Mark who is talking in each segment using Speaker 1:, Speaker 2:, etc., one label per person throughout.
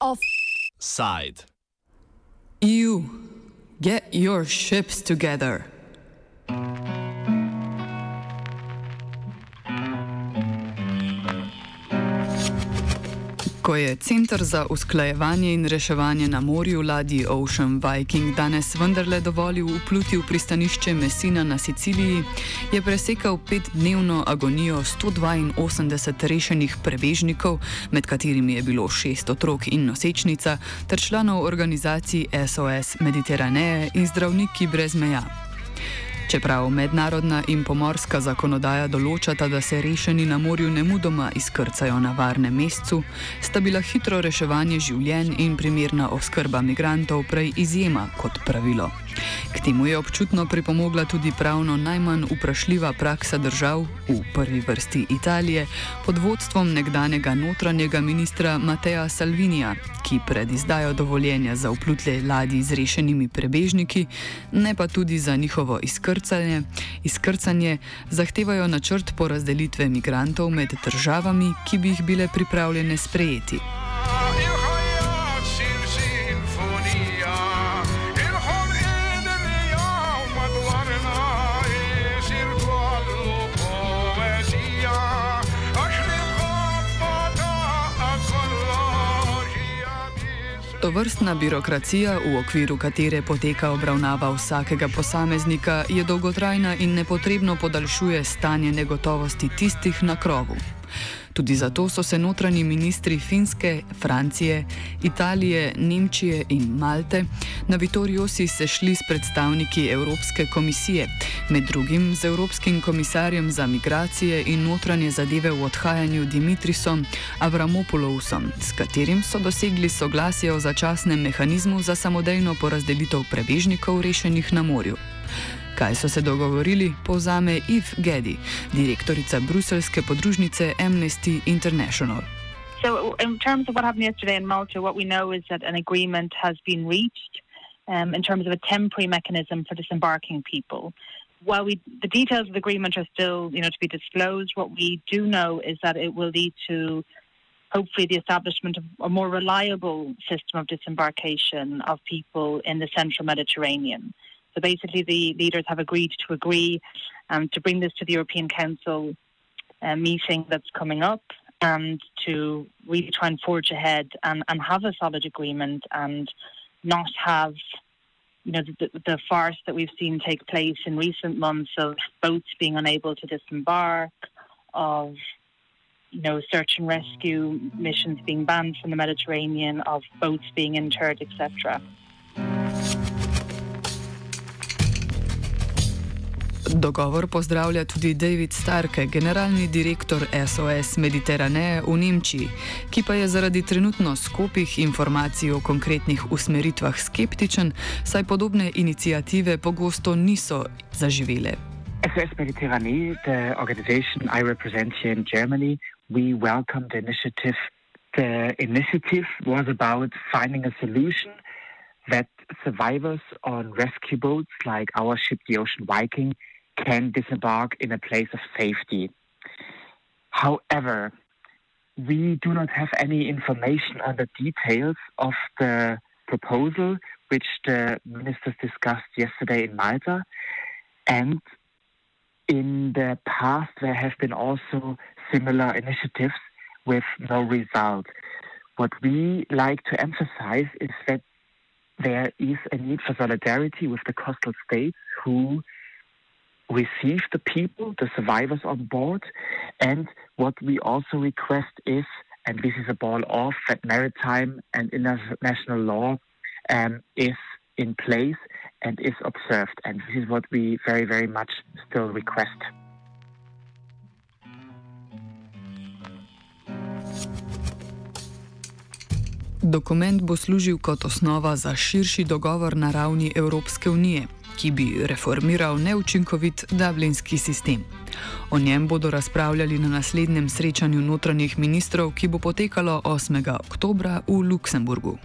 Speaker 1: Offside.
Speaker 2: EU get your ships together. Ko je Centr za usklajevanje in reševanje na morju ladji Ocean Viking danes vendarle dovolil upluti v pristanišče Messina na Siciliji, je presekal petdnevno agonijo 182 rešenih prebežnikov, med katerimi je bilo šest otrok in nosečnica, ter članov organizacij SOS Mediteraneje in zdravniki brez meja. Čeprav mednarodna in pomorska zakonodaja določata, da se rešeni na morju ne mudoma izkrcajo na varnem mestu, sta bila hitro reševanje življenj in primerna oskrba migrantov prej izjema kot pravilo. K temu je občutno pripomogla tudi pravno najmanj vprašljiva praksa držav, v prvi vrsti Italije, pod vodstvom nekdanjega notranjega ministra Mateja Salvinija, ki pred izdajo dovoljenja za vplutle ladji z rešenimi prebežniki, ne pa tudi za njihovo izkrcanje, izkrcanje zahtevajo načrt porazdelitve migrantov med državami, ki bi jih bile pripravljene sprejeti. To vrstna birokracija, v okviru katere poteka obravnava vsakega posameznika, je dolgotrajna in nepotrebno podaljšuje stanje negotovosti tistih na krovu. Tudi zato so se notranji ministri Finske, Francije, Italije, Nemčije in Malte na Vitoriosi sešli s predstavniki Evropske komisije, med drugim z Evropskim komisarjem za migracije in notranje zadeve v odhajanju Dimitrisom Avramopolousom, s katerim so dosegli soglasje o začasnem mehanizmu za samodejno porazdelitev prebežnikov rešenih na morju. Kaj so se dogovorili, povzame Eve Gedi, direktorica bruselske podružnice Amnesty International.
Speaker 3: So, in terms of what happened yesterday in Malta, what we know is that an agreement has been reached um, in terms of a temporary mechanism for disembarking people. While we, the details of the agreement are still, you know, to be disclosed, what we do know is that it will lead to hopefully the establishment of a more reliable system of disembarkation of people in the central Mediterranean. So basically, the leaders have agreed to agree um, to bring this to the European Council uh, meeting that's coming up and to really try and forge ahead and, and have a solid agreement and not have you know the, the farce that we've seen take place in recent months of boats being unable to disembark of you know search and rescue missions being banned from the Mediterranean of boats being interred etc
Speaker 2: Dogovor pozdravlja tudi David Starke, generalni direktor SOS Mediterraneje v Nemčiji, ki pa je zaradi trenutno skupih informacij o konkretnih usmeritvah skeptičen, saj podobne inicijative pogosto niso zaživele.
Speaker 4: SOS Mediterraneje, the organization I represent here in Germany, we welcome the initiative. The initiative was about finding a solution that survivors on rescue boats like our ship, the Ocean Viking, can disembark in a place of safety. However, we do not have any information on the details of the proposal which the ministers discussed yesterday in Malta. And in the past, there have been also similar initiatives with no result. What we like to emphasize is that there is a need for solidarity with the coastal states who receive the people, the survivors on board. And what we also request is, and this is a ball off, that maritime and international law um, is in place and is observed. And this is what we very, very much still request.
Speaker 2: Dokument bo služil kot osnova za širši dogovor na ravni Evropske unije, ki bi reformiral neučinkovit dublinski sistem. O njem bodo razpravljali na naslednjem srečanju notranjih ministrov, ki bo potekalo 8. oktober v Luksemburgu.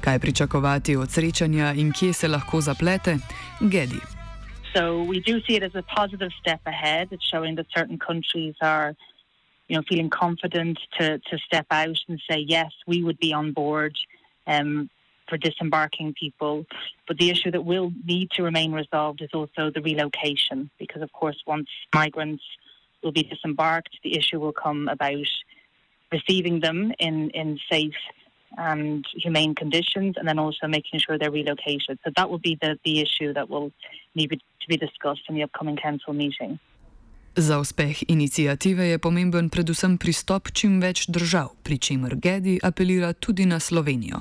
Speaker 2: Kaj pričakovati od srečanja in kje se lahko zaplete? Gedi.
Speaker 3: So we do see it as a positive step ahead. It's showing that certain countries are, you know, feeling confident to, to step out and say, yes, we would be on board um, for disembarking people. But the issue that will need to remain resolved is also the relocation, because of course, once migrants will be disembarked, the issue will come about receiving them in, in safe and humane conditions, and then also making sure they're relocated. So that will be the, the issue that will need to be discussed in the upcoming council meeting.
Speaker 2: Za uspeh inicijative je pomemben predvsem pristop čim več držav, pri čemer Gedi apelira tudi na Slovenijo.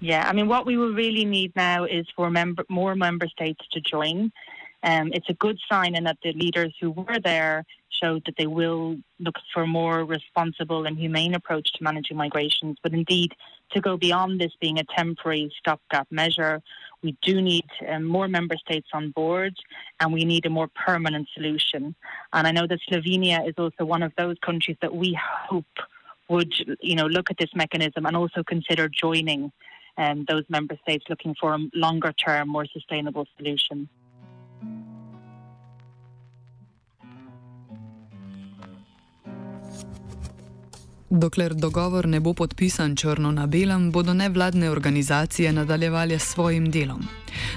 Speaker 3: Yeah, I mean, what we will really need now is for member, more member states to join. Um, it's a good sign in that the leaders who were there showed that they will look for a more responsible and humane approach to managing migrations. But indeed, to go beyond this being a temporary stopgap measure, we do need um, more member states on board and we need a more permanent solution. And I know that Slovenia is also one of those countries that we hope would you know, look at this mechanism and also consider joining um, those member states looking for a longer term, more sustainable solution.
Speaker 2: Dokler dogovor ne bo podpisan črno na belem, bodo nevladne organizacije nadaljevali s svojim delom.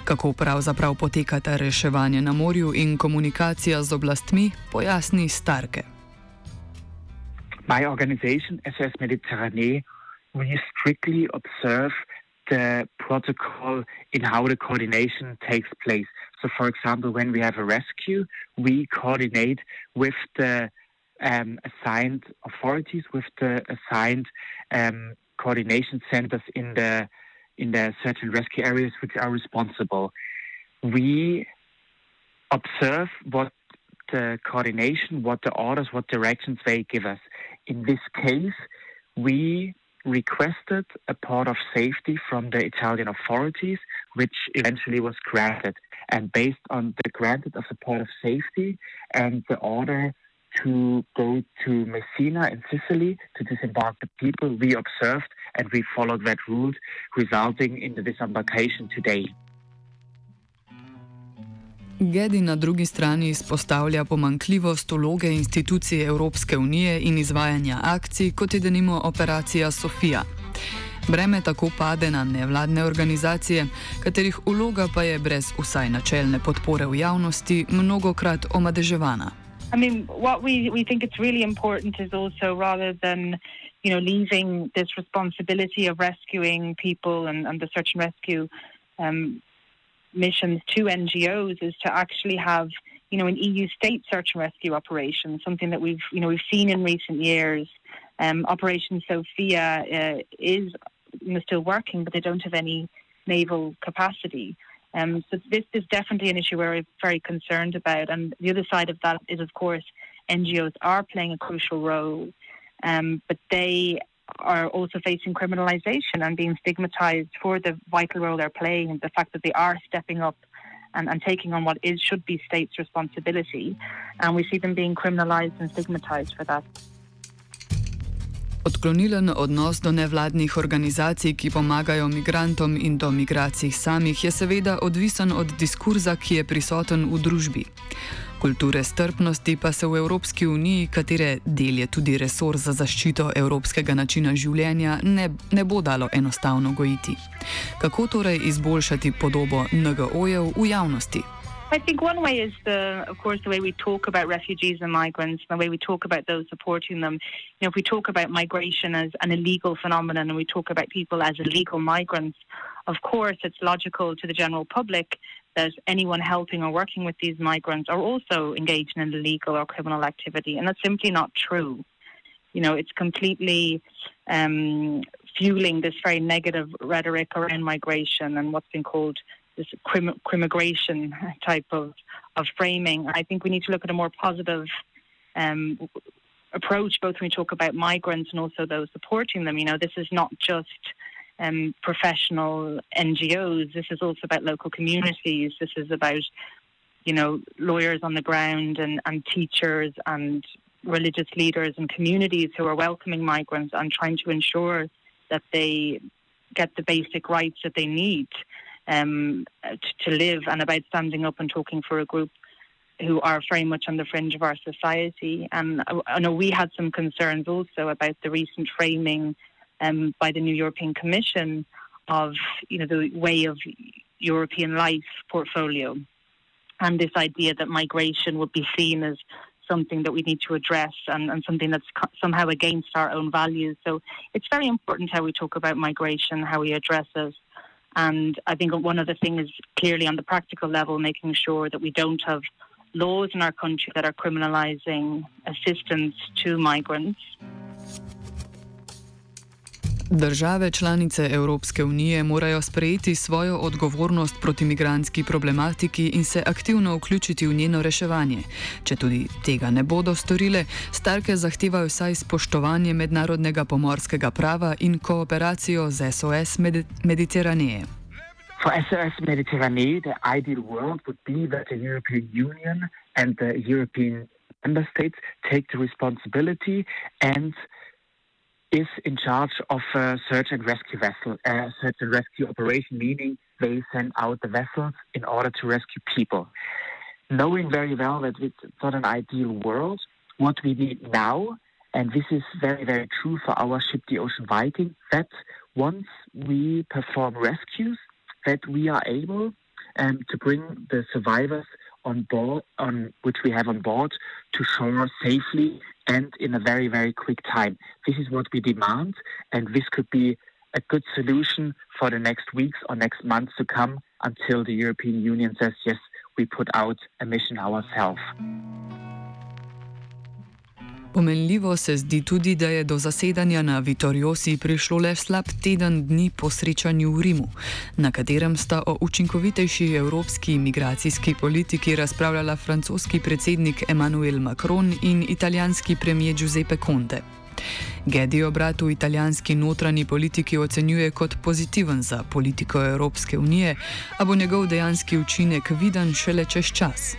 Speaker 2: Kako pravzaprav poteka ta reševanje na morju in komunikacija z oblastmi, pojasni Starke.
Speaker 4: My organization, SOS Mediterranee, we strictly observe the protocol in how the coordination takes place. So, for example, when we have a rescue, we coordinate with the um, assigned authorities, with the assigned um, coordination centers in the in the search and rescue areas which are responsible. We observe what the coordination, what the orders, what directions they give us. In this case, we requested a port of safety from the Italian authorities, which eventually was granted. And based on the granted of the port of safety and the order to go to Messina in Sicily to disembark the people, we observed and we followed that route, resulting in the disembarkation today.
Speaker 2: Gedi na drugi strani izpostavlja pomankljivost vloge institucij Evropske unije in izvajanja akcij, kot je denimo operacija Sofija. Breme tako pade na nevladne organizacije, katerih vloga pa je brez vsaj načelne podpore v javnosti mnogokrat omadeževana.
Speaker 3: I mean, what we, we think it's really important is also rather than, you know, leaving this responsibility of rescuing people and, and the search and rescue um, missions to NGOs is to actually have you know an EU state search and rescue operation, something that we've you know we've seen in recent years. Um, operation Sophia uh, is you know, still working, but they don't have any naval capacity. Um, so this is definitely an issue we're very concerned about. And the other side of that is, of course, NGOs are playing a crucial role, um, but they are also facing criminalization and being stigmatized for the vital role they're playing and the fact that they are stepping up and, and taking on what is should be states' responsibility. And we see them being criminalized and stigmatized for that.
Speaker 2: Odklonilen odnos do nevladnih organizacij, ki pomagajo migrantom in do migracij samih, je seveda odvisen od diskurza, ki je prisoten v družbi. Kulture strpnosti pa se v Evropski uniji, katere del je tudi resor za zaščito evropskega načina življenja, ne, ne bo dalo enostavno gojiti. Kako torej izboljšati podobo NGO-jev v javnosti?
Speaker 3: I think one way is the, of course, the way we talk about refugees and migrants, and the way we talk about those supporting them. You know, if we talk about migration as an illegal phenomenon and we talk about people as illegal migrants, of course, it's logical to the general public that anyone helping or working with these migrants are also engaged in illegal or criminal activity, and that's simply not true. You know, it's completely um, fueling this very negative rhetoric around migration and what's been called this crim- crimigration type of, of framing. I think we need to look at a more positive um, approach, both when we talk about migrants and also those supporting them. You know, this is not just um, professional NGOs. This is also about local communities. This is about, you know, lawyers on the ground and, and teachers and religious leaders and communities who are welcoming migrants and trying to ensure that they get the basic rights that they need um, to, to live and about standing up and talking for a group who are very much on the fringe of our society. And I, I know we had some concerns also about the recent framing um, by the new European Commission of you know the way of European life portfolio, and this idea that migration would be seen as something that we need to address and, and something that's somehow against our own values. So it's very important how we talk about migration, how we address it. And I think one other thing is clearly on the practical level, making sure that we don't have laws in our country that are criminalizing assistance to migrants.
Speaker 2: Države članice Evropske unije morajo sprejeti svojo odgovornost proti migranski problematiki in se aktivno vključiti v njeno reševanje. Če tudi tega ne bodo storile, starke zahtevajo vsaj spoštovanje mednarodnega pomorskega prava in kooperacijo z SOS Med Mediteraneje.
Speaker 4: For SOS Mediterranean, the ideal world would be that the European Union and the European member states take the responsibility and is in charge of a search and rescue vessel, uh, search and rescue operation, meaning they send out the vessels in order to rescue people. Knowing very well that it's not an ideal world, what we need now, and this is very, very true for our ship, the Ocean Viking, that once we perform rescues, that we are able um, to bring the survivors on board, on which we have on board, to shore safely and in a very, very quick time. This is what we demand, and this could be a good solution for the next weeks or next months to come until the European Union says, yes, we put out a mission ourselves.
Speaker 2: Pomenljivo se zdi tudi, da je do zasedanja na Vitoriosi prišlo le slab teden dni po srečanju v Rimu, na katerem sta o učinkovitejši evropski imigracijski politiki razpravljala francoski predsednik Emmanuel Macron in italijanski premijer Giuseppe Conte. Gedi obrat v italijanski notranji politiki ocenjuje kot pozitiven za politiko Evropske unije, a bo njegov dejanski učinek viden šele čez čas.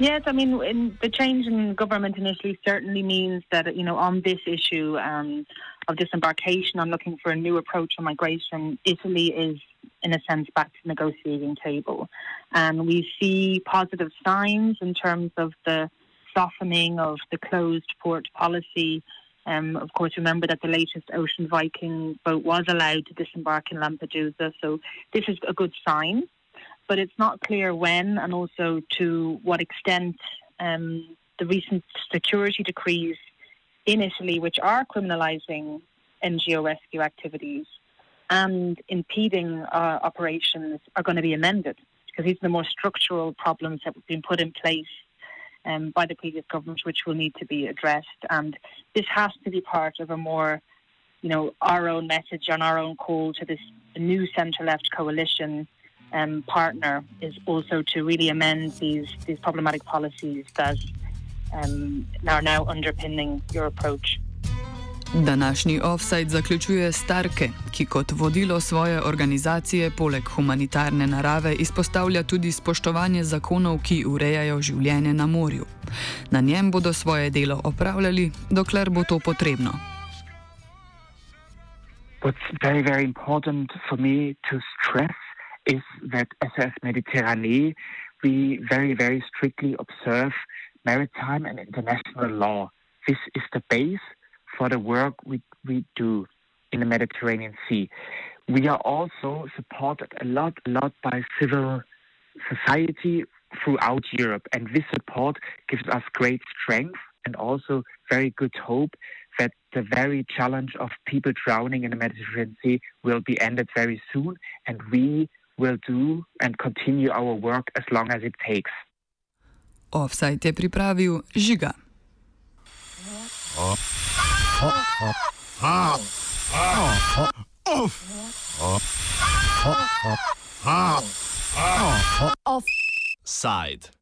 Speaker 3: Yes, I mean, the change in government in Italy certainly means that, you know, on this issue um, of disembarkation, on looking for a new approach on migration, Italy is, in a sense, back to the negotiating table. And we see positive signs in terms of the softening of the closed port policy. Um, of course, remember that the latest Ocean Viking boat was allowed to disembark in Lampedusa, so this is a good sign but it's not clear when and also to what extent um, the recent security decrees in Italy, which are criminalising NGO rescue activities and impeding uh, operations, are going to be amended because these are the more structural problems that have been put in place um, by the previous government, which will need to be addressed. And this has to be part of a more, you know, our own message on our own call to this new centre-left coalition um, partner is also to really amend these these problematic policies that um, are now underpinning your approach.
Speaker 2: Današnji offside zaključuje Starke, ki kot vodilo svoje organizacije poleg humanitarne narave izpostavlja tudi spoštovanje zakonov, ki urejajo življenje na morju. Na njem bodo svoje delo opravljali, dokler bo to potrebno.
Speaker 4: What's very, very important for me to stress is that SOS Mediterranee, we very, very strictly observe maritime and international law. This is the base for the work we, we do in the Mediterranean Sea. We are also supported a lot, a lot by civil society throughout Europe, and this support gives us great strength and also very good hope that the very challenge of people drowning in the Mediterranean Sea will be ended very soon, and we will do and continue our work as long as it takes.
Speaker 2: Offside je pripravil žiga. Offside.